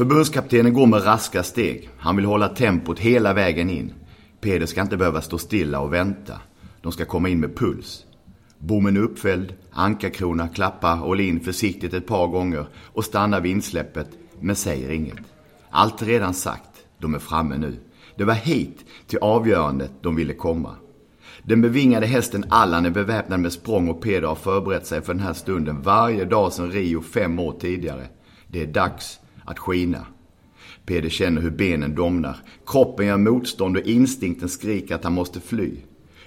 Förbundskaptenen går med raska steg. Han vill hålla tempot hela vägen in. Peder ska inte behöva stå stilla och vänta. De ska komma in med puls. Bommen är uppfälld, ankarkrona klappar Olin försiktigt ett par gånger och stannar vid insläppet, men säger inget. Allt är redan sagt, de är framme nu. Det var hit till avgörandet de ville komma. Den bevingade hästen Allan är beväpnad med språng och Peder har förberett sig för den här stunden varje dag sedan Rio fem år tidigare. Det är dags att skina. Peder känner hur benen domnar. Kroppen gör motstånd och instinkten skriker att han måste fly.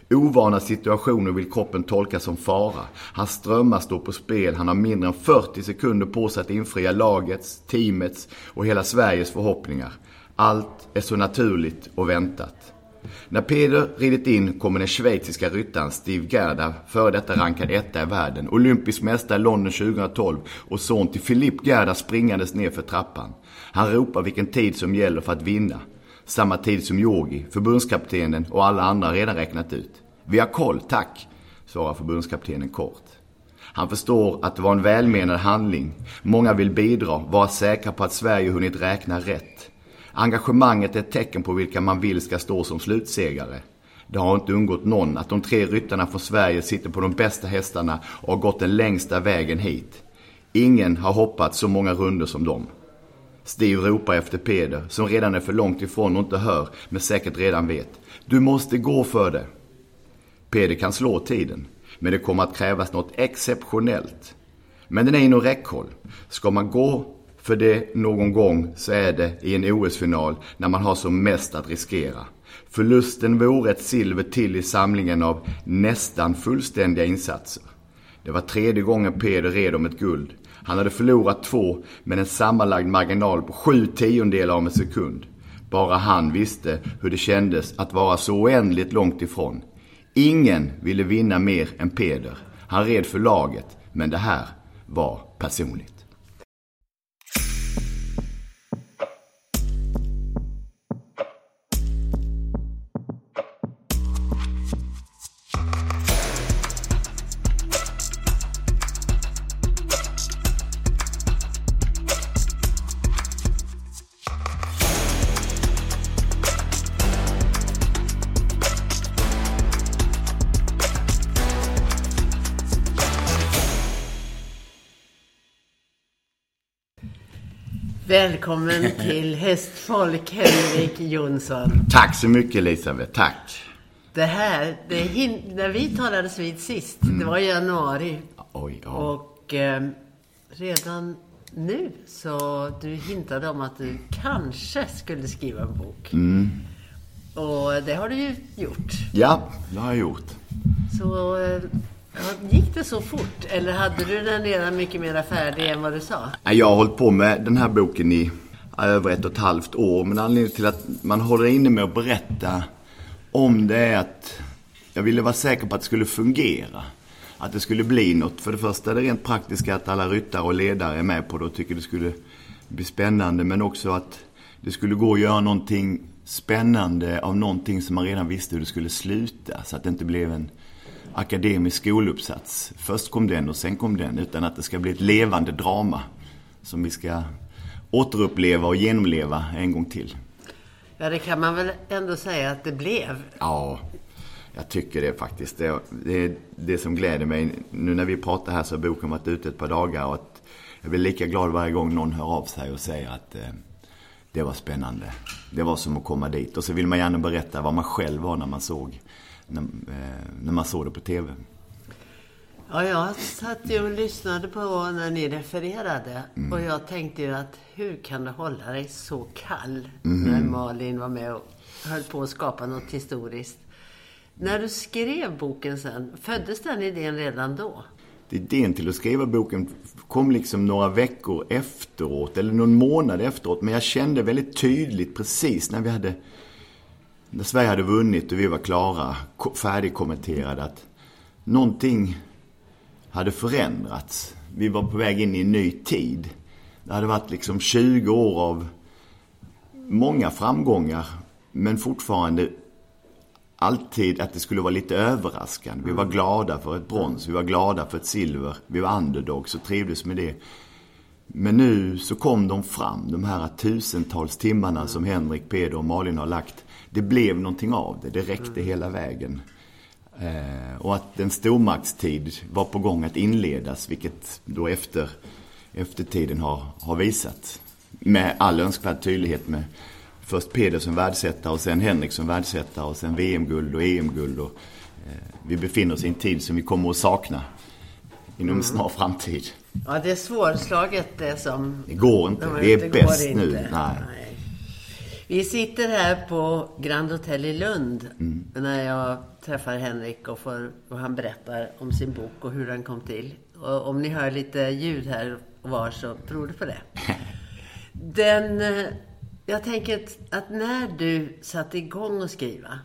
Ovana situationer vill kroppen tolka som fara. Hans strömmar står på spel. Han har mindre än 40 sekunder på sig att infria lagets, teamets och hela Sveriges förhoppningar. Allt är så naturligt och väntat. När Peder ridit in kommer den schweiziska ryttaren Steve Gerda, före detta rankad etta i världen, olympisk mästare i London 2012 och son till Philippe Gerda springandes ner för trappan. Han ropar vilken tid som gäller för att vinna. Samma tid som Yogi, förbundskaptenen och alla andra redan räknat ut. Vi har koll, tack, svarar förbundskaptenen kort. Han förstår att det var en välmenad handling. Många vill bidra, vara säkra på att Sverige hunnit räkna rätt. Engagemanget är ett tecken på vilka man vill ska stå som slutsegare. Det har inte undgått någon att de tre ryttarna från Sverige sitter på de bästa hästarna och har gått den längsta vägen hit. Ingen har hoppat så många runder som dem. Steve ropar efter Peder, som redan är för långt ifrån och inte hör, men säkert redan vet. Du måste gå för det. Peder kan slå tiden, men det kommer att krävas något exceptionellt. Men den är inom räckhåll. Ska man gå för det någon gång så är det i en OS-final när man har som mest att riskera. Förlusten vore ett silver till i samlingen av nästan fullständiga insatser. Det var tredje gången Peder red om ett guld. Han hade förlorat två med en sammanlagd marginal på sju tiondelar av en sekund. Bara han visste hur det kändes att vara så oändligt långt ifrån. Ingen ville vinna mer än Peder. Han red för laget, men det här var personligt. Välkommen till Hästfolk, Henrik Jonsson. Tack så mycket Elisabeth, tack. Det här, det när vi talades vid sist, mm. det var i januari. Oj, ja. Och eh, redan nu så du hintade om att du kanske skulle skriva en bok. Mm. Och det har du ju gjort. Ja, det har jag gjort. Så eh, Gick det så fort? Eller hade du den redan mycket mer färdig än vad du sa? Jag har hållit på med den här boken i över ett och ett halvt år. Men anledningen till att man håller inne med att berätta om det är att jag ville vara säker på att det skulle fungera. Att det skulle bli något. För det första är det rent praktiska att alla ryttare och ledare är med på det och tycker det skulle bli spännande. Men också att det skulle gå att göra någonting spännande av någonting som man redan visste hur det skulle sluta. Så att det inte blev en akademisk skoluppsats. Först kom den och sen kom den. Utan att det ska bli ett levande drama som vi ska återuppleva och genomleva en gång till. Ja, det kan man väl ändå säga att det blev. Ja, jag tycker det faktiskt. Det, är det som gläder mig. Nu när vi pratar här så har boken varit ute ett par dagar. Och att jag blir lika glad varje gång någon hör av sig och säger att eh, det var spännande. Det var som att komma dit. Och så vill man gärna berätta vad man själv var när man såg när, eh, när man såg det på TV. Ja, jag satt ju och lyssnade på när ni refererade. Mm. Och jag tänkte ju att hur kan du hålla dig så kall mm. när Malin var med och höll på att skapa något historiskt. När du skrev boken sen, föddes den idén redan då? Idén till att skriva boken kom liksom några veckor efteråt, eller någon månad efteråt. Men jag kände väldigt tydligt precis när vi hade när Sverige hade vunnit och vi var klara, färdigkommenterade att någonting hade förändrats. Vi var på väg in i en ny tid. Det hade varit liksom 20 år av många framgångar men fortfarande alltid att det skulle vara lite överraskande. Vi var glada för ett brons, vi var glada för ett silver, vi var underdogs och trivdes med det. Men nu så kom de fram, de här tusentals timmarna som Henrik, Peder och Malin har lagt. Det blev någonting av det, det räckte mm. hela vägen. Eh, och att en stormaktstid var på gång att inledas, vilket då efter, eftertiden har, har visat. Med all önskvärd tydlighet med först Peder som världsättare och sen Henrik som världsättare och sen VM-guld och EM-guld. Och, eh, vi befinner oss i en tid som vi kommer att sakna inom en mm. snar framtid. Ja, det är svårslaget det som... Det går inte. De det är bäst nu. Nej. Nej. Vi sitter här på Grand Hotel i Lund mm. när jag träffar Henrik och, får, och han berättar om sin bok och hur den kom till. Och om ni hör lite ljud här och var så beror det på det. Den, eh, jag tänker att när du satte igång att skriva,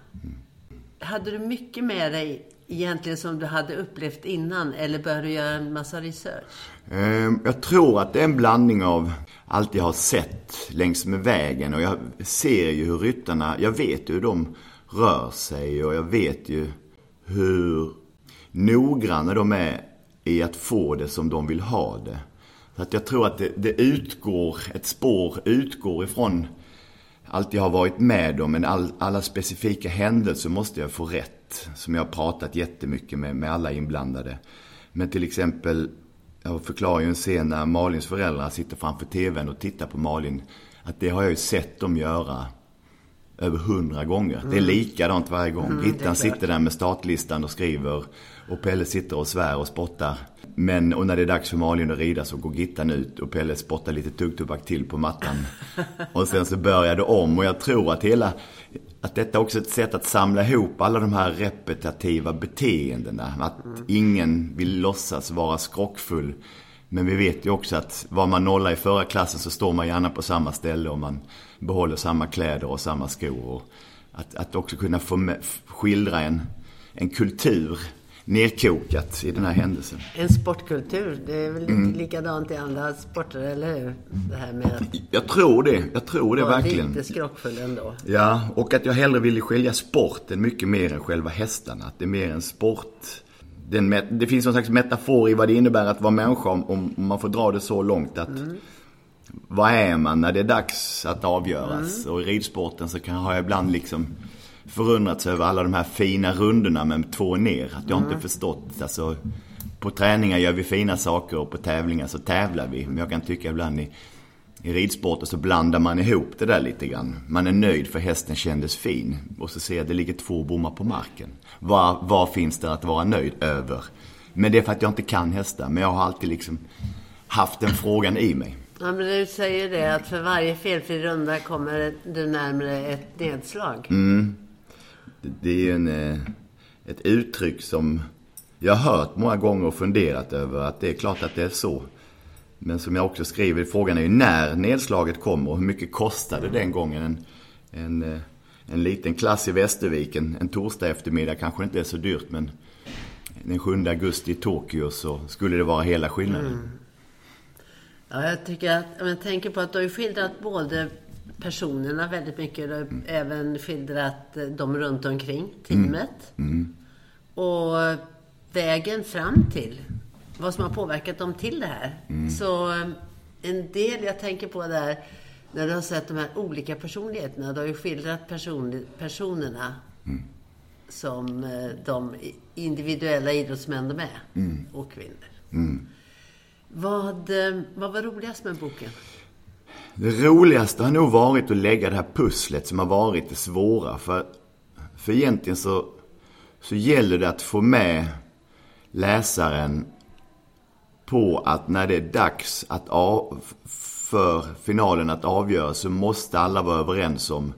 hade du mycket med dig egentligen som du hade upplevt innan eller började du göra en massa research? Ehm, jag tror att det är en blandning av allt jag har sett längs med vägen och jag ser ju hur ryttarna, jag vet ju hur de rör sig och jag vet ju hur noggranna de är i att få det som de vill ha det. Så att jag tror att det, det utgår, ett spår utgår ifrån allt jag har varit med om, men all, alla specifika händelser måste jag få rätt. Som jag har pratat jättemycket med, med alla inblandade. Men till exempel, jag förklarar ju en scen när Malins föräldrar sitter framför tvn och tittar på Malin. Att det har jag ju sett dem göra över hundra gånger. Mm. Det är mm. likadant varje gång. Mm, Gittan sitter där med startlistan och skriver. Och Pelle sitter och svär och spottar. Men, och när det är dags för Malin att rida så går Gittan ut och Pelle spottar lite tuggtobak till på mattan. och sen så börjar det om. Och jag tror att hela, att detta också är ett sätt att samla ihop alla de här repetitiva beteendena. Att mm. ingen vill låtsas vara skrockfull. Men vi vet ju också att var man nolla i förra klassen så står man gärna på samma ställe och man behåller samma kläder och samma skor. Och att, att också kunna få med, skildra en, en kultur nerkokat i den här händelsen. En sportkultur, det är väl mm. likadant i andra sporter, eller hur? Det här med att jag tror det, jag tror det verkligen. lite skrockfull ändå. Ja, och att jag hellre ville skilja sporten mycket mer än själva hästarna. Att det är mer en sport. Den, det finns någon slags metafor i vad det innebär att vara människa, om, man får dra det så långt att mm. Vad är man när det är dags att avgöras? Mm. Och i ridsporten så kan, jag ibland liksom förundrats över alla de här fina rundorna med två ner. Att jag mm. inte förstått. Alltså, på träningar gör vi fina saker och på tävlingar så tävlar vi. Men jag kan tycka ibland i, i ridsporten så blandar man ihop det där lite grann. Man är nöjd för hästen kändes fin. Och så ser jag att det ligger två bommar på marken. Vad, vad finns det att vara nöjd över? Men det är för att jag inte kan hästar. Men jag har alltid liksom haft den frågan i mig. Ja, men du säger det att för varje felfri runda kommer du närmare ett nedslag. Mm det är en, eh, ett uttryck som jag har hört många gånger och funderat över att det är klart att det är så. Men som jag också skriver, frågan är ju när nedslaget kommer och hur mycket kostade den gången en, en, eh, en liten klass i Västerviken en torsdag eftermiddag kanske inte är så dyrt men den 7 augusti i Tokyo så skulle det vara hela skillnaden. Mm. Ja, jag tycker att, om jag tänker på att du har skildrat både personerna väldigt mycket. Mm. Även skildrat eh, dem runt omkring teamet. Mm. Mm. Och vägen fram till vad som har påverkat dem till det här. Mm. Så eh, en del jag tänker på där, när du har sett de här olika personligheterna. Du har ju skildrat person, personerna mm. som eh, de individuella idrottsmän de är. Mm. Och kvinnor. Vad, vad var roligast med boken? Det roligaste har nog varit att lägga det här pusslet som har varit det svåra. För, för egentligen så, så gäller det att få med läsaren på att när det är dags att av, för finalen att avgöras så måste alla vara överens om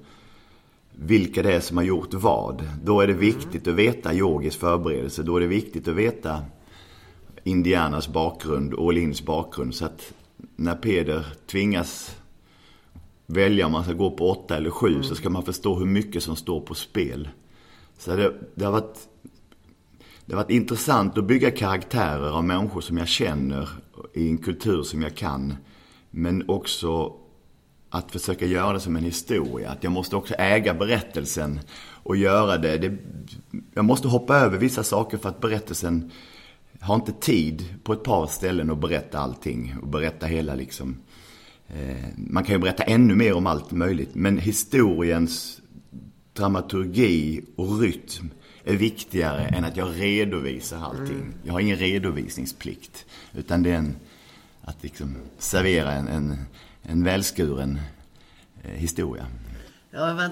vilka det är som har gjort vad. Då är det viktigt att veta yogis förberedelse. Då är det viktigt att veta Indianas bakgrund och Olins bakgrund. Så att när Peder tvingas välja om man ska gå på åtta eller sju mm. så ska man förstå hur mycket som står på spel. Så det, det, har varit, det har varit intressant att bygga karaktärer av människor som jag känner i en kultur som jag kan. Men också att försöka göra det som en historia. Att jag måste också äga berättelsen och göra det. det jag måste hoppa över vissa saker för att berättelsen har inte tid på ett par ställen att berätta allting och berätta hela liksom. Eh, man kan ju berätta ännu mer om allt möjligt. Men historiens dramaturgi och rytm är viktigare än att jag redovisar allting. Mm. Jag har ingen redovisningsplikt. Utan det är en, att liksom servera en, en, en välskuren eh, historia. Ja, men,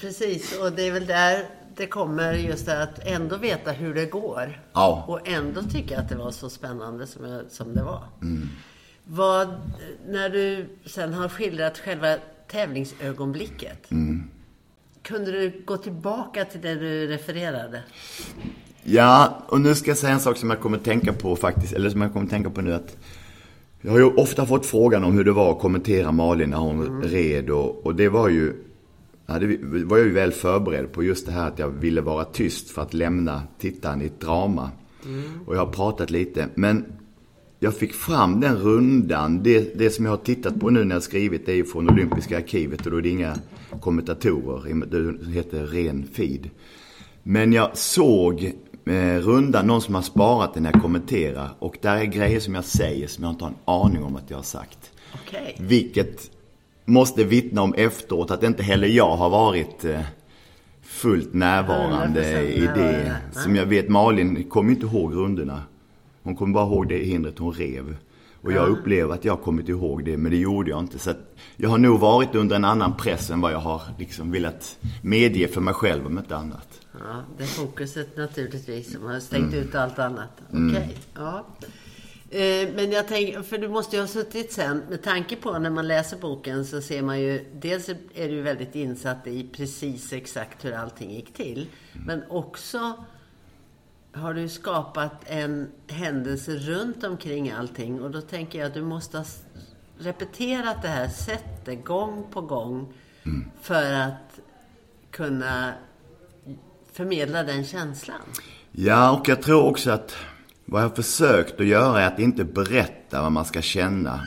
precis. Och det är väl där det kommer just det att ändå veta hur det går. Ja. Och ändå tycka att det var så spännande som, jag, som det var. Mm. Vad, när du sen har skildrat själva tävlingsögonblicket. Mm. Kunde du gå tillbaka till det du refererade? Ja, och nu ska jag säga en sak som jag kommer att tänka på faktiskt, eller som jag kommer att tänka på nu att jag har ju ofta fått frågan om hur det var att kommentera Malin när hon mm. red och, och det var ju Ja, det var jag ju väl förberedd på just det här att jag ville vara tyst för att lämna tittaren i ett drama. Mm. Och jag har pratat lite. Men jag fick fram den rundan. Det, det som jag har tittat på nu när jag skrivit det är ju från Olympiska arkivet och då är det inga kommentatorer. Det heter ren feed. Men jag såg eh, rundan, någon som har sparat den jag kommenterar. Och där är grejer som jag säger som jag inte har en aning om att jag har sagt. Okay. Vilket måste vittna om efteråt att inte heller jag har varit eh, fullt närvarande i det. Som jag vet, Malin kommer inte ihåg rundorna. Hon kommer bara ihåg det hindret hon rev. Och jag upplever att jag har kommit ihåg det, men det gjorde jag inte. Så jag har nog varit under en annan press än vad jag har liksom velat medge för mig själv, om inte annat. Ja, det fokuset naturligtvis som har stängt mm. ut allt annat. Mm. Okej, okay. ja. Eh, men jag tänker, för du måste ju ha suttit sen, med tanke på när man läser boken så ser man ju, dels är du väldigt insatt i precis exakt hur allting gick till. Men också har du skapat en händelse runt omkring allting. Och då tänker jag att du måste ha repeterat det här sättet gång på gång mm. för att kunna förmedla den känslan. Ja, och jag tror också att vad jag har försökt att göra är att inte berätta vad man ska känna.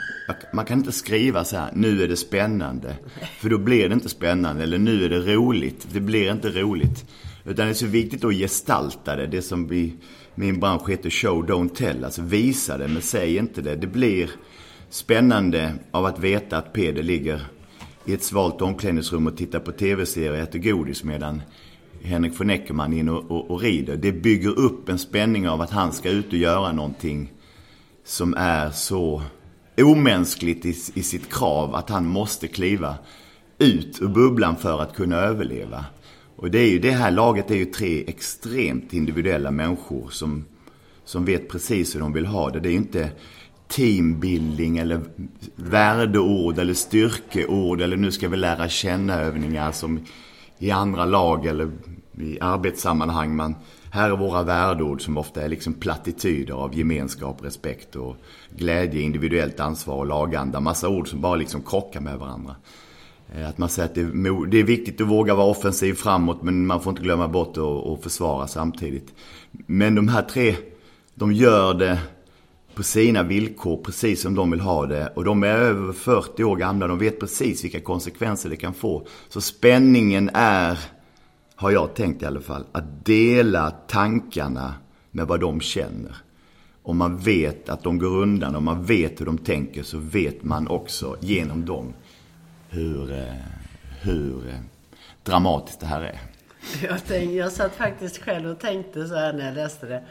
Man kan inte skriva så här, nu är det spännande. För då blir det inte spännande. Eller nu är det roligt. Det blir inte roligt. Utan det är så viktigt att gestalta det. Det som vi, min bransch heter show, don't tell. Alltså visa det, men säg inte det. Det blir spännande av att veta att Peder ligger i ett svalt omklädningsrum och tittar på tv-serier och äter godis medan Henrik von Eckermann in och, och, och, rider. Det bygger upp en spänning av att han ska ut och göra någonting som är så omänskligt i, i sitt krav att han måste kliva ut ur bubblan för att kunna överleva. Och det, är ju, det här laget är ju tre extremt individuella människor som, som vet precis hur de vill ha det. Det är ju inte teambuilding eller värdeord eller styrkeord eller nu ska vi lära känna övningar som i andra lag eller i arbetssammanhang. Man, här är våra värdeord som ofta är liksom plattityder av gemenskap, respekt och glädje, individuellt ansvar och laganda. Massa ord som bara liksom krockar med varandra. Eh, att man säger att det är, det är viktigt att våga vara offensiv framåt men man får inte glömma bort att försvara samtidigt. Men de här tre, de gör det på sina villkor precis som de vill ha det. Och de är över 40 år gamla. De vet precis vilka konsekvenser det kan få. Så spänningen är, har jag tänkt i alla fall, att dela tankarna med vad de känner. Om man vet att de går undan, om man vet hur de tänker så vet man också genom dem hur, eh, hur eh, dramatiskt det här är. Jag, tänkte, jag satt faktiskt själv och tänkte så här när jag läste det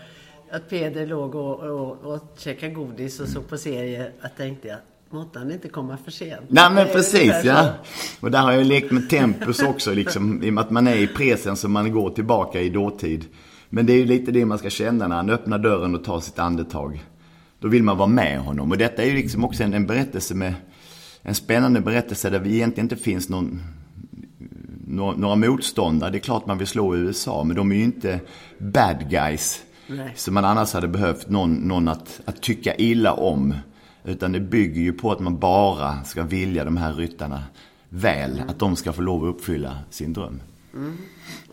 att Peder låg och, och, och käkade godis och såg på serier. Jag tänkte jag, måtte han inte komma för sent. Nej men precis ja. Och där har jag lekt med tempus också liksom. I och med att man är i presens och man går tillbaka i dåtid. Men det är ju lite det man ska känna när han öppnar dörren och tar sitt andetag. Då vill man vara med honom. Och detta är ju liksom också en, en berättelse med en spännande berättelse där vi egentligen inte finns någon några motståndare. Det är klart man vill slå USA, men de är ju inte bad guys. Nej. Som man annars hade behövt någon, någon att, att tycka illa om. Utan det bygger ju på att man bara ska vilja de här ryttarna väl. Mm. Att de ska få lov att uppfylla sin dröm. Mm.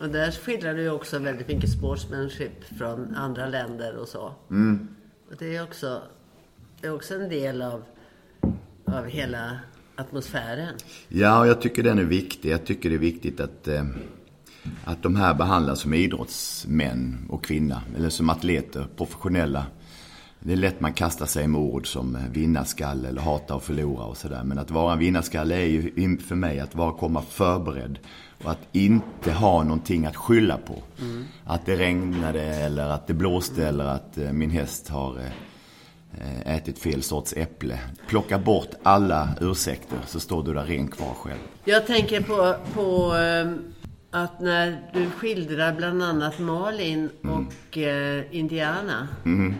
Och där skildrar du ju också väldigt mycket sportsmanship från andra länder och så. Mm. Och det är också, det är också en del av, av hela atmosfären. Ja, och jag tycker den är viktig. Jag tycker det är viktigt att eh, att de här behandlas som idrottsmän och kvinnor. Eller som atleter, professionella. det är lätt man kastar sig med ord som vinnarskalle eller hata och förlora och sådär. Men att vara en vinnarskalle är ju för mig att vara, komma förberedd. Och att inte ha någonting att skylla på. Mm. Att det regnade eller att det blåste eller att eh, min häst har eh, ätit fel sorts äpple. Plocka bort alla ursäkter så står du där ren kvar själv. Jag tänker på, på ehm, att när du skildrar bland annat Malin mm. och mm. Indiana. Mm.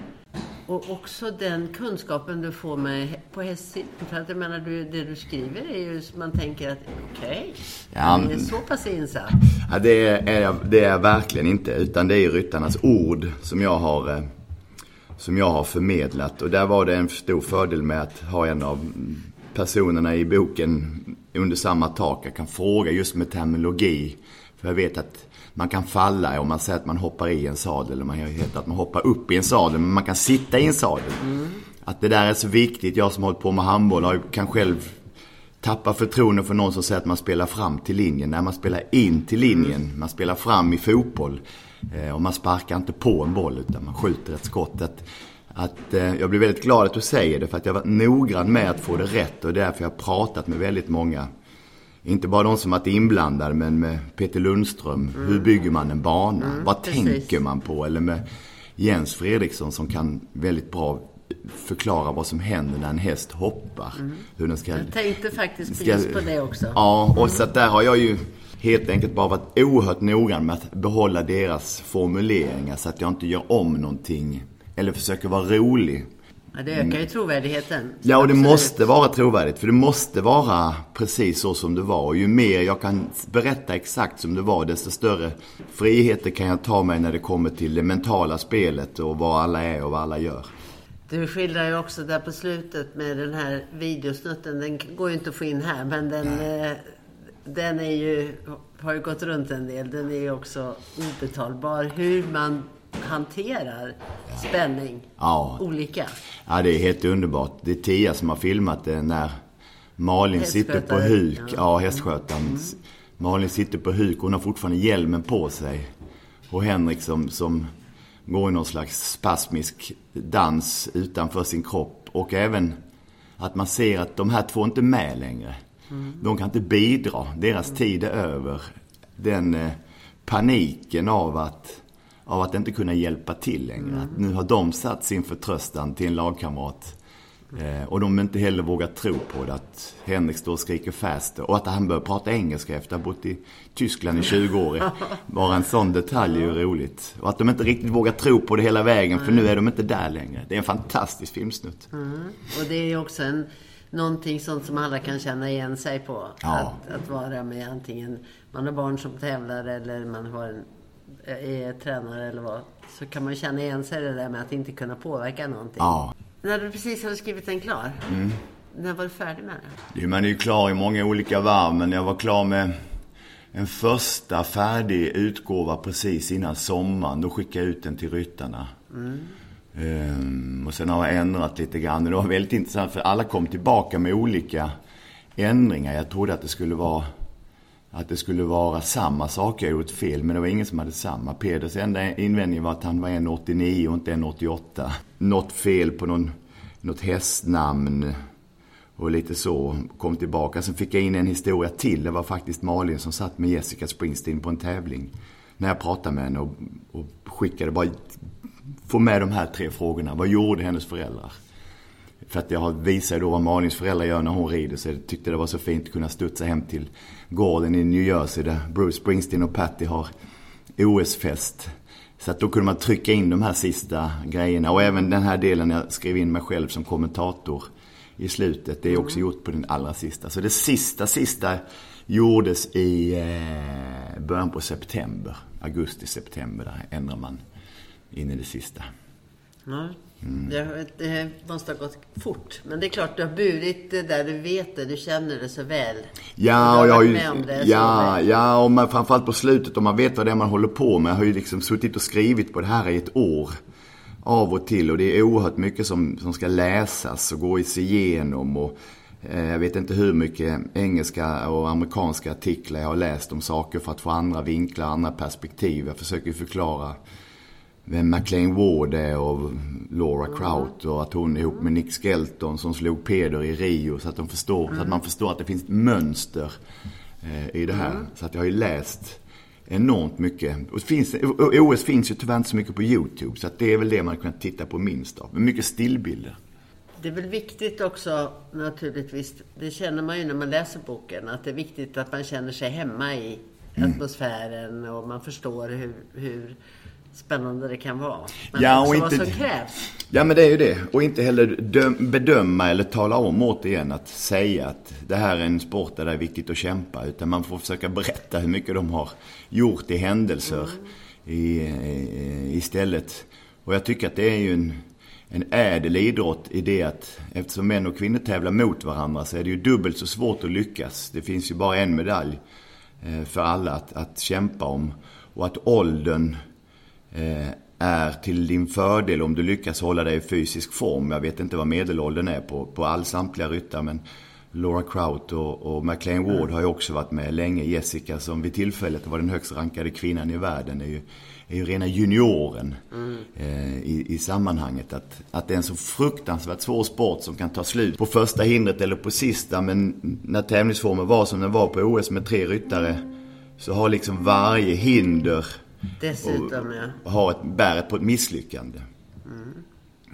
Och också den kunskapen du får med, på hästsidan. För att jag menar, du, det du skriver är ju, man tänker att okej, okay, ja, det är så pass insatt. Ja, det är, det är jag verkligen inte. Utan det är ryttarnas ord som jag har, eh, som jag har förmedlat. Och där var det en stor fördel med att ha en av personerna i boken under samma tak. Jag kan fråga just med terminologi. För jag vet att man kan falla om man säger att man hoppar i en sadel. Eller man heter att man hoppar upp i en sadel. Men man kan sitta i en sadel. Mm. Att det där är så viktigt. Jag som har hållit på med handboll kan själv tappa förtroende för någon som säger att man spelar fram till linjen. När man spelar in till linjen. Man spelar fram i fotboll. Eh, och man sparkar inte på en boll utan man skjuter ett skott. Att, att, eh, jag blir väldigt glad att du säger det för att jag har varit noggrann med att få det rätt och därför jag har pratat med väldigt många inte bara de som varit inblandade men med Peter Lundström. Mm. Hur bygger man en bana? Mm, Vad precis. tänker man på? Eller med Jens Fredriksson som kan väldigt bra förklara vad som händer när en häst hoppar. Mm. Hur den ska, jag tänkte faktiskt ska, på det också. Ja, och mm. så att där har jag ju helt enkelt bara varit oerhört noggrann med att behålla deras formuleringar så att jag inte gör om någonting. Eller försöker vara rolig. Ja, det ökar ju trovärdigheten. Ja, och det absolut. måste vara trovärdigt. För det måste vara precis så som det var. Och ju mer jag kan berätta exakt som det var, desto större friheter kan jag ta mig när det kommer till det mentala spelet och vad alla är och vad alla gör. Du skildrar ju också där på slutet med den här videosnutten. Den går ju inte att få in här, men den, eh, den är ju, har ju gått runt en del. Den är ju också obetalbar. Hur man hanterar spänning ja. olika. Ja, det är helt underbart. Det är Tia som har filmat det när Malin sitter på huk. Ja, ja hästskötaren. Mm. Malin sitter på huk. Hon har fortfarande hjälmen på sig. Och Henrik som, som går i någon slags spasmisk dans utanför sin kropp. Och även att man ser att de här två är inte med längre. Mm. De kan inte bidra. Deras mm. tid är över. Den eh, paniken av att av att inte kunna hjälpa till längre. Mm. Att nu har de satt sin förtröstan till en lagkamrat. Eh, och de inte heller vågar tro på det. Att Henrik står och skriker faster. Och att han börjar prata engelska efter att ha bott i Tyskland i 20 år. Bara en sån detalj är ju roligt. Och att de inte riktigt vågar tro på det hela vägen. För nu är de inte där längre. Det är en fantastisk filmsnutt. Mm. Och det är ju också en, någonting sånt som alla kan känna igen sig på. Ja. Att, att vara med antingen man har barn som tävlar eller man har en är tränare eller vad, så kan man känna igen sig det där med att inte kunna påverka någonting. Ja. När du precis hade skrivit den klar, mm. när var du färdig med den? Man är ju klar i många olika varv, men jag var klar med en första färdig utgåva precis innan sommaren. Då skickade jag ut den till ryttarna. Mm. Um, och sen har jag ändrat lite grann. Det var väldigt intressant för alla kom tillbaka med olika ändringar. Jag trodde att det skulle vara att det skulle vara samma sak, jag gjort fel. Men det var ingen som hade samma. Peders enda invändning var att han var 1,89 och inte 1,88. Något fel på någon, något hästnamn och lite så. Kom tillbaka. Sen fick jag in en historia till. Det var faktiskt Malin som satt med Jessica Springsteen på en tävling. När jag pratade med henne och, och skickade bara få med de här tre frågorna. Vad gjorde hennes föräldrar? För att jag visade då vad Malins föräldrar gör när hon rider. Så jag tyckte det var så fint att kunna studsa hem till gården i New Jersey där Bruce Springsteen och Patty har OS-fest. Så att då kunde man trycka in de här sista grejerna. Och även den här delen jag skrev in mig själv som kommentator i slutet. Det är också mm. gjort på den allra sista. Så det sista, sista gjordes i eh, början på september. Augusti, september. Där ändrar man in i det sista. Mm. Mm. Det, det, måste ha gått fort. Men det är klart, du har burit det där, du vet det, du känner det så väl. Ja, och jag har ju, ja, ja, och man, framförallt på slutet, om man vet vad det är man håller på med. Jag har ju liksom suttit och skrivit på det här i ett år. Av och till. Och det är oerhört mycket som, som ska läsas och gås igenom. Och, eh, jag vet inte hur mycket engelska och amerikanska artiklar jag har läst om saker för att få andra vinklar, andra perspektiv. Jag försöker förklara vem McLean Ward är och Laura Kraut och att hon är ihop med Nick Skelton som slog Peder i Rio så att, de förstår, så att man förstår att det finns mönster eh, i det här. Så att jag har ju läst enormt mycket. Och finns, OS finns ju tyvärr inte så mycket på YouTube så att det är väl det man kan titta på minst av. Men mycket stillbilder. Det är väl viktigt också naturligtvis, det känner man ju när man läser boken, att det är viktigt att man känner sig hemma i atmosfären och man förstår hur, hur spännande det kan vara. Men Ja, också och vad inte- som krävs. Ja men det är ju det. Och inte heller döm, bedöma eller tala om återigen att säga att det här är en sport där det är viktigt att kämpa. Utan man får försöka berätta hur mycket de har gjort i händelser i, i, istället. Och jag tycker att det är ju en, en ädel idrott i det att eftersom män och kvinnor tävlar mot varandra så är det ju dubbelt så svårt att lyckas. Det finns ju bara en medalj eh, för alla att, att kämpa om. Och att åldern är till din fördel om du lyckas hålla dig i fysisk form. Jag vet inte vad medelåldern är på, på all samtliga ryttare men Laura Kraut och, och McLean Ward har ju också varit med länge. Jessica som vid tillfället var den högst rankade kvinnan i världen är ju, är ju rena junioren eh, i, i sammanhanget. Att, att det är en så fruktansvärt svår sport som kan ta slut på första hindret eller på sista. Men när tävlingsformen var som den var på OS med tre ryttare så har liksom varje hinder Dessutom, ja. har ett, bär på ett misslyckande.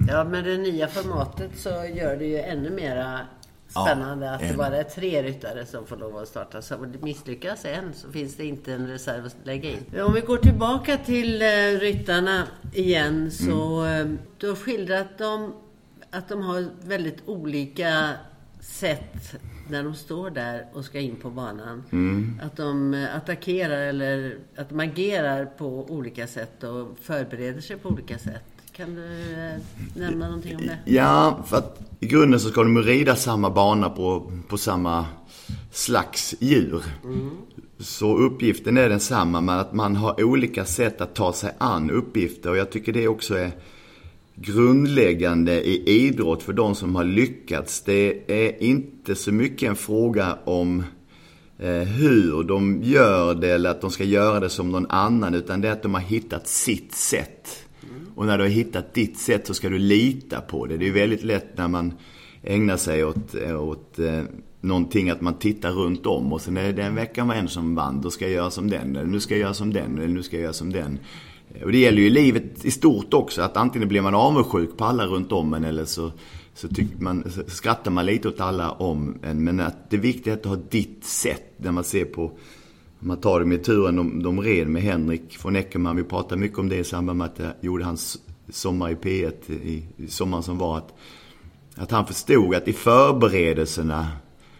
Ja, med det nya formatet så gör det ju ännu mera spännande att det än- bara är tre ryttare som får lov att starta. Så om det misslyckas en så finns det inte en reserv att lägga in. Om vi går tillbaka till eh, ryttarna igen så eh, du har skildrat dem att de har väldigt olika sätt när de står där och ska in på banan. Att de eh, attackerar eller att de agerar på olika sätt och förbereder sig på olika sätt. Kan du eh, nämna någonting om det? Ja, för att i grunden så ska de rida samma bana på, på samma slags djur. Så uppgiften är densamma, men att man har olika sätt att ta sig an uppgifter. Och jag tycker det också är grundläggande i idrott för de som har lyckats. Det är inte så mycket en fråga om eh, hur de gör det eller att de ska göra det som någon annan. Utan det är att de har hittat sitt sätt. Och när du har hittat ditt sätt så ska du lita på det. Det är väldigt lätt när man ägnar sig åt, eh, åt eh, någonting att man tittar runt om och sen är det den veckan var en som vann, då ska jag göra som den, eller nu ska jag göra som den, eller nu ska jag göra som den. Eh, och det gäller ju livet i stort också, att antingen blir man avundsjuk på alla runt om en eller så, så, man, så skrattar man lite åt alla om en. Men att det viktiga är att ha ditt sätt när man ser på om man tar det med turen de, de red med Henrik von Eckermann. Vi pratade mycket om det i samband med att jag gjorde hans sommar i P1 i, i sommaren som var. Att, att han förstod att i förberedelserna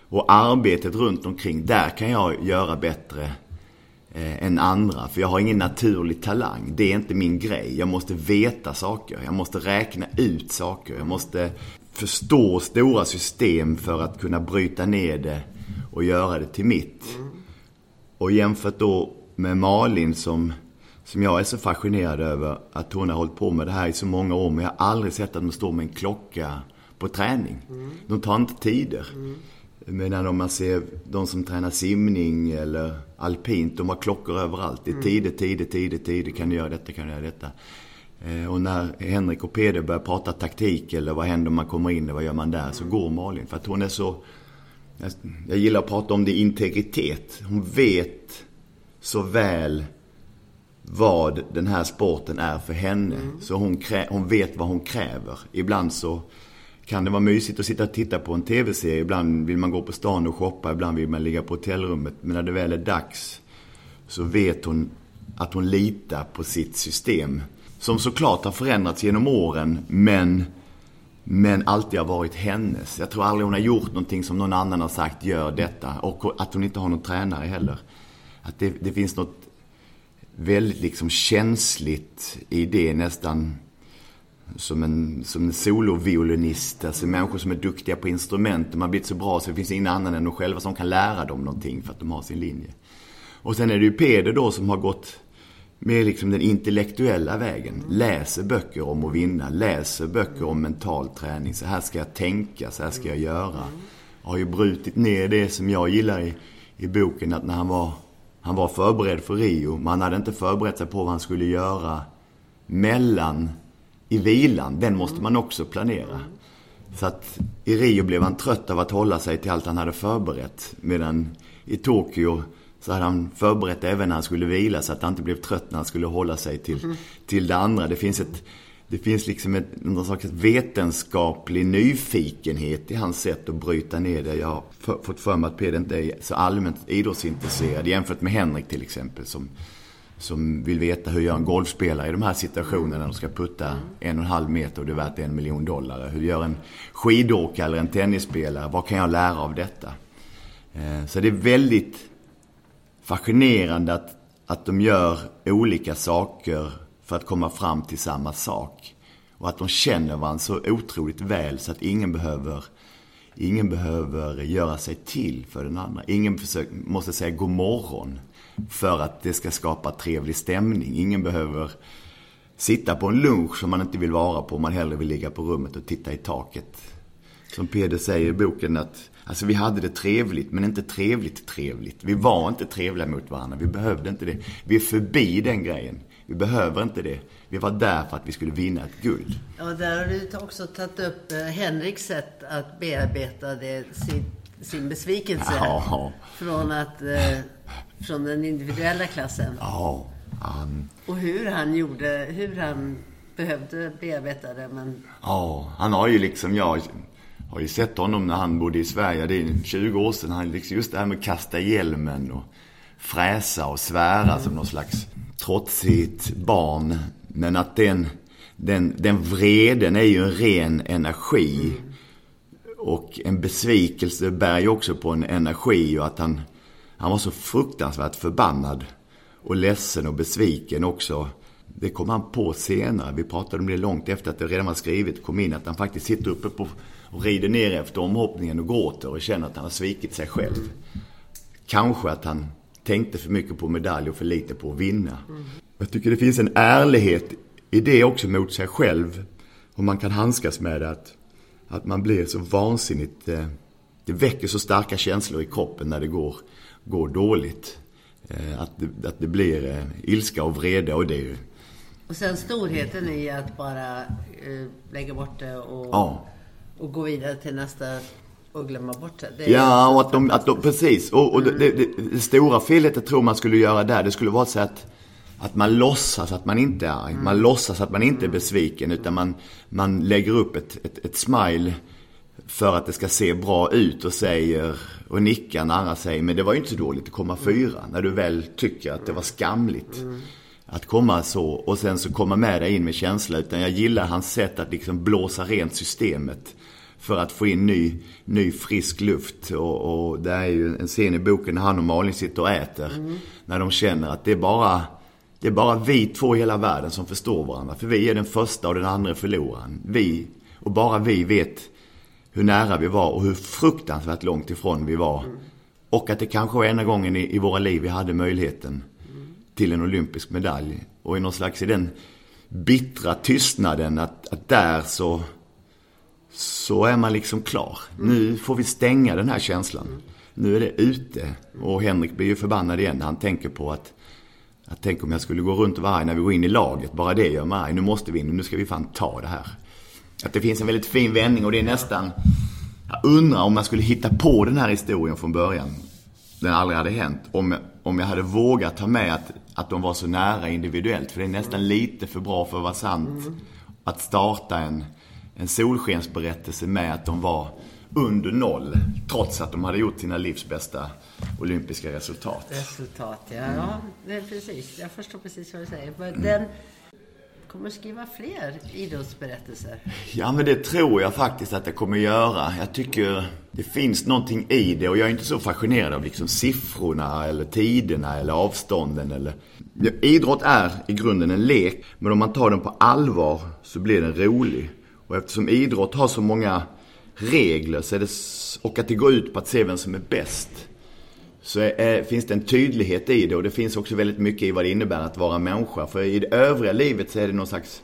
och arbetet runt omkring, där kan jag göra bättre eh, än andra. För jag har ingen naturlig talang. Det är inte min grej. Jag måste veta saker. Jag måste räkna ut saker. Jag måste förstå stora system för att kunna bryta ner det och göra det till mitt. Och jämfört då med Malin som, som jag är så fascinerad över att hon har hållit på med det här i så många år. Men jag har aldrig sett att de står med en klocka på träning. De tar inte tider. Medan om man ser de som tränar simning eller alpint, de har klockor överallt. Det är tider, tider, tider, tider. Kan du göra detta, kan du göra detta. Eh, Och när Henrik och Peder börjar prata taktik eller vad händer om man kommer in och vad gör man där, så går Malin. För att hon är så... Jag, jag gillar att prata om det integritet. Hon vet så väl vad den här sporten är för henne. Så hon, hon vet vad hon kräver. Ibland så kan det vara mysigt att sitta och titta på en tv-serie. Ibland vill man gå på stan och shoppa, ibland vill man ligga på hotellrummet. Men när det väl är dags så vet hon att hon litar på sitt system. Som såklart har förändrats genom åren, men, men alltid har varit hennes. Jag tror aldrig hon har gjort någonting som någon annan har sagt, gör detta. Och att hon inte har någon tränare heller. Att det, det finns något väldigt liksom känsligt i det nästan som en, som en soloviolinist. Alltså människor som är duktiga på instrument. De har blivit så bra så det finns ingen annan än de själva som kan lära dem någonting för att de har sin linje. Och sen är det ju Peder då som har gått med liksom den intellektuella vägen. Läser böcker om att vinna, läser böcker om mental träning. Så här ska jag tänka, så här ska jag göra. Har ju brutit ner det som jag gillar i, i boken, att när han var, han var förberedd för Rio, men han hade inte förberett sig på vad han skulle göra mellan i vilan, den måste man också planera. Så att i Rio blev han trött av att hålla sig till allt han hade förberett. Medan i Tokyo så hade han förberett även när han skulle vila så att han inte blev trött när han skulle hålla sig till, mm. till det andra. Det finns ett det finns liksom ett, någon slags vetenskaplig nyfikenhet i hans sätt att bryta ner det. Jag har för, fått för mig att Peder inte är så allmänt idrottsintresserad jämfört med Henrik till exempel som, som vill veta hur gör en golfspelare i de här situationerna när de ska putta en och en halv meter och det är värt en miljon dollar. Hur gör en skidåkare eller en tennisspelare? Vad kan jag lära av detta? Eh, så det är väldigt fascinerande att, att de gör olika saker för att komma fram till samma sak. Och att de känner varandra så otroligt väl så att ingen behöver, ingen behöver göra sig till för den andra. Ingen försöker, måste säga god morgon för att det ska skapa trevlig stämning. Ingen behöver sitta på en lunch som man inte vill vara på. Man hellre vill ligga på rummet och titta i taket. Som Peder säger i boken att Alltså vi hade det trevligt, men inte trevligt trevligt. Vi var inte trevliga mot varandra. Vi behövde inte det. Vi är förbi den grejen. Vi behöver inte det. Vi var där för att vi skulle vinna ett guld. Ja, där har du också tagit upp eh, Henriks sätt att bearbeta det, sin, sin besvikelse. Ja. Från, att, eh, från den individuella klassen. Ja. Um... Och hur han gjorde, hur han behövde bearbeta det. Men... Ja, han har ju liksom, jag har ju sett honom när han bodde i Sverige. Det är 20 år sedan. Han liksom just det här med att kasta hjälmen och fräsa och svära mm. som någon slags trotsigt barn. Men att den, den, den vreden är ju en ren energi. Mm. Och en besvikelse bär ju också på en energi och att han, han var så fruktansvärt förbannad och ledsen och besviken också. Det kom han på senare. Vi pratade om det långt efter att det redan var skrivet kom in. Att han faktiskt sitter uppe på och rider ner efter omhoppningen och gråter och känner att han har svikit sig själv. Kanske att han tänkte för mycket på medalj och för lite på att vinna. Mm. Jag tycker det finns en ärlighet i det också mot sig själv. Och man kan handskas med det att, att man blir så vansinnigt... Eh, det väcker så starka känslor i kroppen när det går, går dåligt. Eh, att, det, att det blir eh, ilska och vrede och det är ju... Och sen storheten i att bara eh, lägga bort det och, ja. och gå vidare till nästa och glömma bort det. det ja, och att de, att de precis. Och, och mm. det, det, det, stora felet jag tror man skulle göra där, det skulle vara så att att man låtsas att man inte är arg. Mm. Man låtsas att man inte är besviken. Utan man, man lägger upp ett, ett, ett smile för att det ska se bra ut och säger och nickar när andra säger men det var ju inte så dåligt att komma fyra. När du väl tycker att det var skamligt. Mm. Att komma så och sen så komma med dig in med känsla. Utan jag gillar hans sätt att liksom blåsa rent systemet för att få in ny, ny frisk luft. Och, och det är ju en scen i boken när han och Malin sitter och äter. Mm. När de känner att det är bara det är bara vi två i hela världen som förstår varandra. För vi är den första och den andra förloraren. Vi, och bara vi vet hur nära vi var och hur fruktansvärt långt ifrån vi var. Mm. Och att det kanske var enda gången i, i våra liv vi hade möjligheten mm. till en olympisk medalj. Och i någon slags, i den bittra tystnaden att, att där så så är man liksom klar. Mm. Nu får vi stänga den här känslan. Mm. Nu är det ute. Och Henrik blir ju förbannad igen när han tänker på att att tänk om jag skulle gå runt och vara arg när vi går in i laget. Bara det gör mig arg. Nu måste vi in. Nu ska vi fan ta det här. Att det finns en väldigt fin vändning och det är nästan... Jag undrar om jag skulle hitta på den här historien från början. Den aldrig hade hänt. Om jag, om jag hade vågat ta med att, att de var så nära individuellt. För det är nästan lite för bra för att vara sant. Mm. Att starta en en solskensberättelse med att de var under noll. Trots att de hade gjort sina livs bästa olympiska resultat. Resultat, ja. Mm. ja det precis. Jag förstår precis vad du säger. Men mm. den kommer skriva fler idrottsberättelser. Ja, men det tror jag faktiskt att det kommer göra. Jag tycker det finns någonting i det och jag är inte så fascinerad av liksom siffrorna eller tiderna eller avstånden eller... Idrott är i grunden en lek, men om man tar den på allvar så blir den rolig. Och eftersom idrott har så många regler så är det, och att det går ut på att se vem som är bäst. Så är, finns det en tydlighet i det och det finns också väldigt mycket i vad det innebär att vara människa. För i det övriga livet så är det någon slags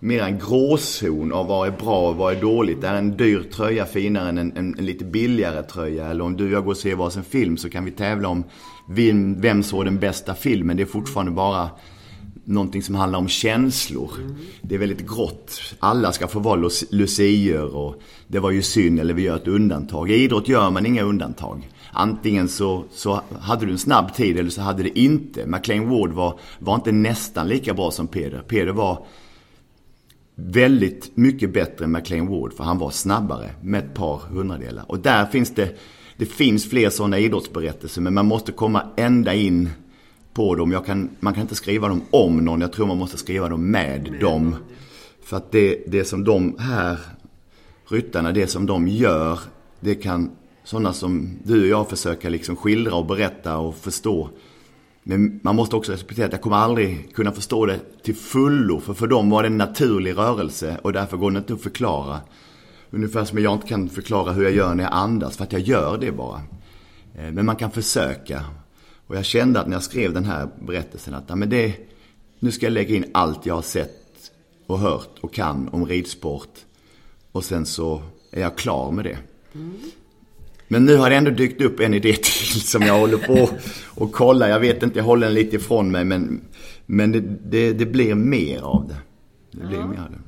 mer en gråzon av vad är bra och vad är dåligt. Är en dyr tröja finare än en, en, en, lite billigare tröja? Eller om du och jag går och ser varsin film så kan vi tävla om vem, vem såg den bästa filmen. Det är fortfarande bara någonting som handlar om känslor. Mm. Det är väldigt grått. Alla ska få vara Lucior. och det var ju synd eller vi gör ett undantag. I idrott gör man inga undantag. Antingen så, så hade du en snabb tid eller så hade det inte. McLean Ward var, var inte nästan lika bra som Peder. Peder var väldigt mycket bättre än McLean Ward för han var snabbare med ett par hundradelar. Och där finns det, det finns fler sådana idrottsberättelser men man måste komma ända in på dem. Jag kan, man kan inte skriva dem om någon, jag tror man måste skriva dem med, med dem. För att det, det som de här ryttarna, det som de gör, det kan sådana som du och jag försöker liksom skildra och berätta och förstå. Men man måste också respektera att jag kommer aldrig kunna förstå det till fullo. För för dem var det en naturlig rörelse och därför går det inte att förklara. Ungefär som jag inte kan förklara hur jag gör när jag andas, för att jag gör det bara. Eh, men man kan försöka. Och jag kände att när jag skrev den här berättelsen att men det, nu ska jag lägga in allt jag har sett och hört och kan om ridsport. Och sen så är jag klar med det. Mm. Men nu har det ändå dykt upp en idé till som jag håller på och kollar. Jag vet inte, jag håller den lite ifrån mig men, men det, det, det blir mer av det. Det blir ja. mer av det.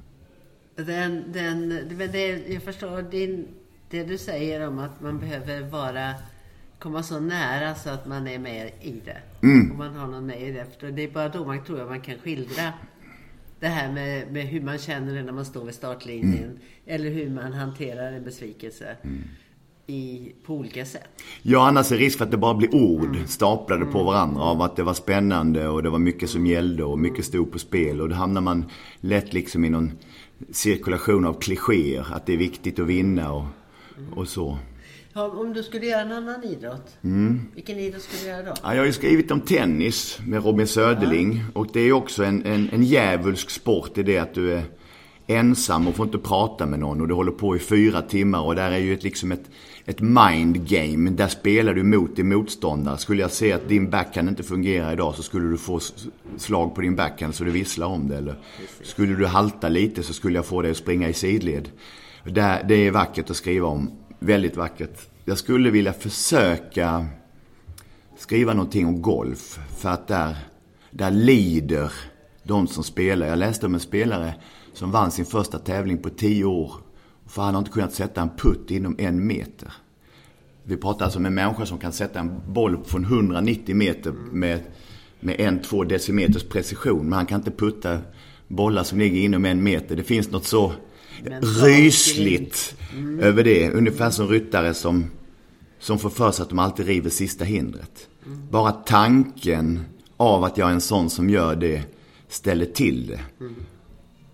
Den, den, det, jag förstår din, det du säger om att man behöver vara komma så nära så att man är med i det. Mm. Och man har någon med i det. För det är bara då man tror att man kan skildra det här med, med hur man känner det när man står vid startlinjen. Mm. Eller hur man hanterar en besvikelse. Mm i, på olika sätt. Ja, annars är risk för att det bara blir ord mm. staplade mm. på varandra av att det var spännande och det var mycket som gällde och mycket stod på spel. Och då hamnar man lätt liksom i någon cirkulation av klichéer. Att det är viktigt att vinna och, mm. och så. Ja, om du skulle göra en annan idrott, mm. vilken idrott skulle du göra då? Ja, jag har ju skrivit om tennis med Robin Söderling. Ja. Och det är också en, en, en djävulsk sport i det att du är ensam och får inte prata med någon och du håller på i fyra timmar och där är ju ett, liksom ett, ett mind game. Där spelar du mot din motståndare. Skulle jag se att din backhand inte fungerar idag så skulle du få slag på din backhand så du visslar om det. Eller skulle du halta lite så skulle jag få dig att springa i sidled. Det är vackert att skriva om. Väldigt vackert. Jag skulle vilja försöka skriva någonting om golf. För att där, där lider de som spelar. Jag läste om en spelare som vann sin första tävling på tio år. För han har inte kunnat sätta en putt inom en meter. Vi pratar alltså om en människa som kan sätta en boll från 190 meter med, med en, två decimeters precision. Men han kan inte putta bollar som ligger inom en meter. Det finns något så rysligt mm. över det. Ungefär som ryttare som, som får för sig att de alltid river sista hindret. Mm. Bara tanken av att jag är en sån som gör det ställer till det. Mm.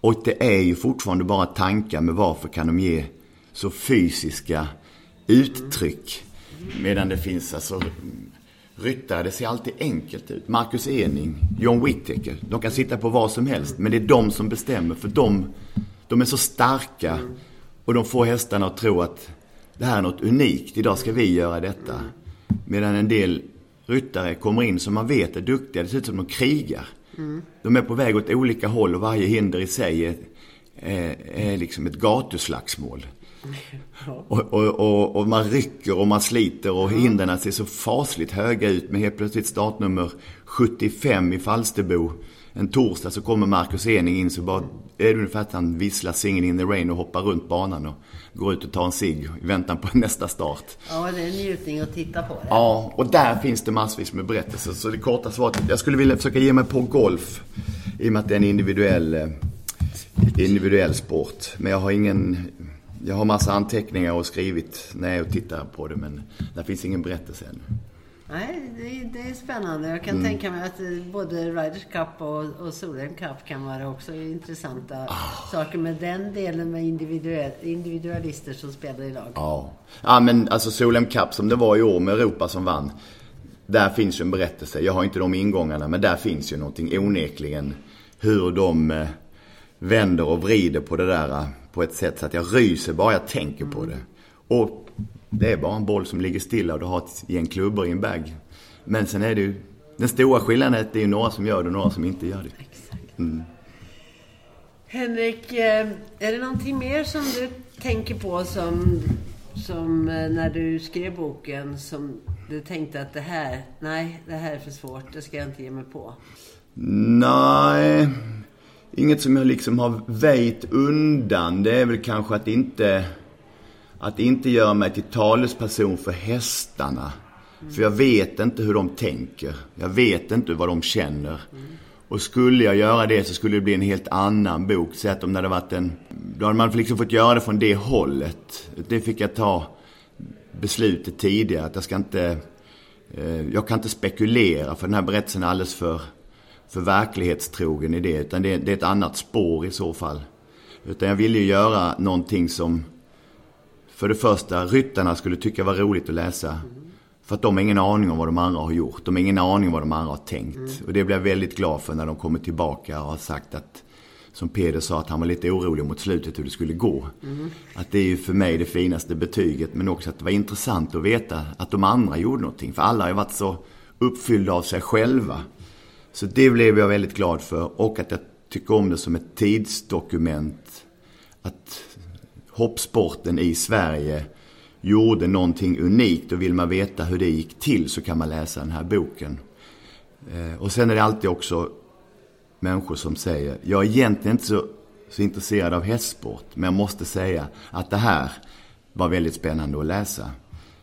Och det är ju fortfarande bara tankar, med varför kan de ge så fysiska uttryck? Medan det finns alltså ryttare, det ser alltid enkelt ut. Marcus Ening, John Whittaker, de kan sitta på vad som helst, men det är de som bestämmer. För de, de är så starka och de får hästarna att tro att det här är något unikt, idag ska vi göra detta. Medan en del ryttare kommer in som man vet är duktiga, det ser ut som de krigar. Mm. De är på väg åt olika håll och varje hinder i sig är, är, är liksom ett gatuslagsmål. Ja. Och, och, och, och, man rycker och man sliter och ja. hindren ser så fasligt höga ut med helt plötsligt startnummer 75 i Falsterbo. En torsdag så kommer Marcus Ening in så bara är det ungefär att han visslar Singin' in the rain och hoppar runt banan och går ut och tar en cigg i väntan på nästa start. Ja, det är en njutning att titta på det. Ja, och där finns det massvis med berättelser. Så det korta svaret, jag skulle vilja försöka ge mig på golf. I och med att det är en individuell, eh, individuell sport. Men jag har ingen, jag har massa anteckningar och skrivit när jag tittar på det. Men där finns ingen berättelse än. Nej, det, det, är spännande. Jag kan mm. tänka mig att eh, både Riders Cup och, och Solheim Cup kan vara också intressanta oh. saker. Med den delen med individuell, individualister som spelar i lag. Ja. ja, men alltså Solheim Cup som det var i år med Europa som vann. Där finns ju en berättelse. Jag har inte de ingångarna, men där finns ju någonting onekligen. Hur de eh, vänder och vrider på det där eh, på ett sätt så att jag ryser bara jag tänker mm. på det. Och det är bara en boll som ligger stilla och du har ett gäng klubbor i en bag. Men sen är det ju, den stora skillnaden är att det är några som gör det och några som inte gör det. Exakt. Mm. Henrik, eh, är det någonting mer som du tänker på som, som eh, när du skrev boken som du tänkte att det här, nej, det här är för svårt, det ska jag inte ge mig på? Nej, inget som jag liksom har väjt undan. Det är väl kanske att inte, att inte göra mig till talesperson för hästarna. För jag vet inte hur de tänker. Jag vet inte vad de känner. Och skulle jag göra det så skulle det bli en helt annan bok. Så att om det hade varit en... Då hade man liksom fått göra det från det hållet. Det fick jag ta beslutet tidigare. Att jag ska inte... Eh, jag kan inte spekulera för den här berättelsen är alldeles för, för verklighetstrogen i det. Utan det, det är ett annat spår i så fall. Utan jag ville ju göra någonting som för det första ryttarna skulle tycka var roligt att läsa. För att de har ingen aning om vad de andra har gjort. De har ingen aning om vad de andra har tänkt. Mm. Och det blev jag väldigt glad för när de kommer tillbaka och har sagt att som Peder sa, att han var lite orolig mot slutet hur det skulle gå. Mm. Att det är ju för mig det finaste betyget, men också att det var intressant att veta att de andra gjorde någonting. För alla har ju varit så uppfyllda av sig själva. Så det blev jag väldigt glad för. Och att jag tycker om det som ett tidsdokument. Att hoppsporten i Sverige gjorde någonting unikt och vill man veta hur det gick till så kan man läsa den här boken. Eh, och sen är det alltid också människor som säger, jag är egentligen inte så, så intresserad av hästsport, men jag måste säga att det här var väldigt spännande att läsa.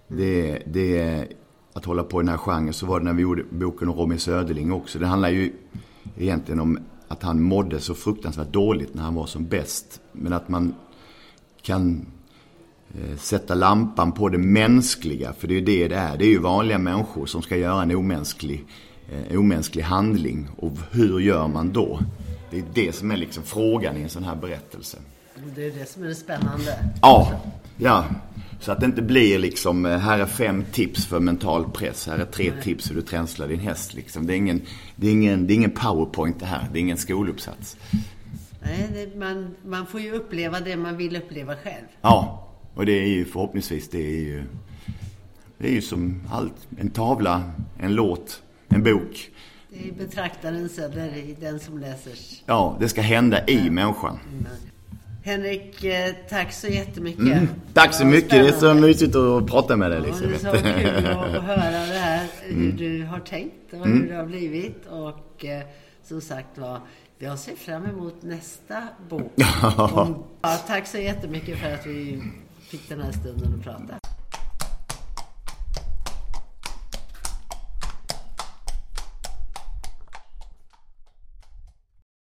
Det, det, att hålla på i den här genren, så var det när vi gjorde boken om Robin Söderling också. Det handlar ju egentligen om att han mådde så fruktansvärt dåligt när han var som bäst. Men att man kan Eh, sätta lampan på det mänskliga, för det är ju det det är. Det är ju vanliga människor som ska göra en omänsklig, eh, omänsklig handling. Och hur gör man då? Det är det som är liksom frågan i en sån här berättelse. Det är det som är det spännande. Ja, ja. Så att det inte blir liksom, eh, här är fem tips för mental press, här är tre Nej. tips hur du tränslar din häst. Liksom. Det, är ingen, det, är ingen, det är ingen powerpoint det här, det är ingen skoluppsats. Nej, det, man, man får ju uppleva det man vill uppleva själv. Ja, och det är ju förhoppningsvis, det är ju, det är ju som allt. En tavla, en låt, en bok. Det är betraktarens eller den som läser. Ja, det ska hända i människan. Mm. Henrik, eh, tack så jättemycket. Mm. Tack så mycket. Det är så mysigt att prata med dig. Liksom. Ja, det är så kul att höra det här, hur mm. du har tänkt och hur mm. det har blivit. Och eh, som sagt var, jag ser fram emot nästa bok. ja, tack så jättemycket för att vi fick den här stunden att prata.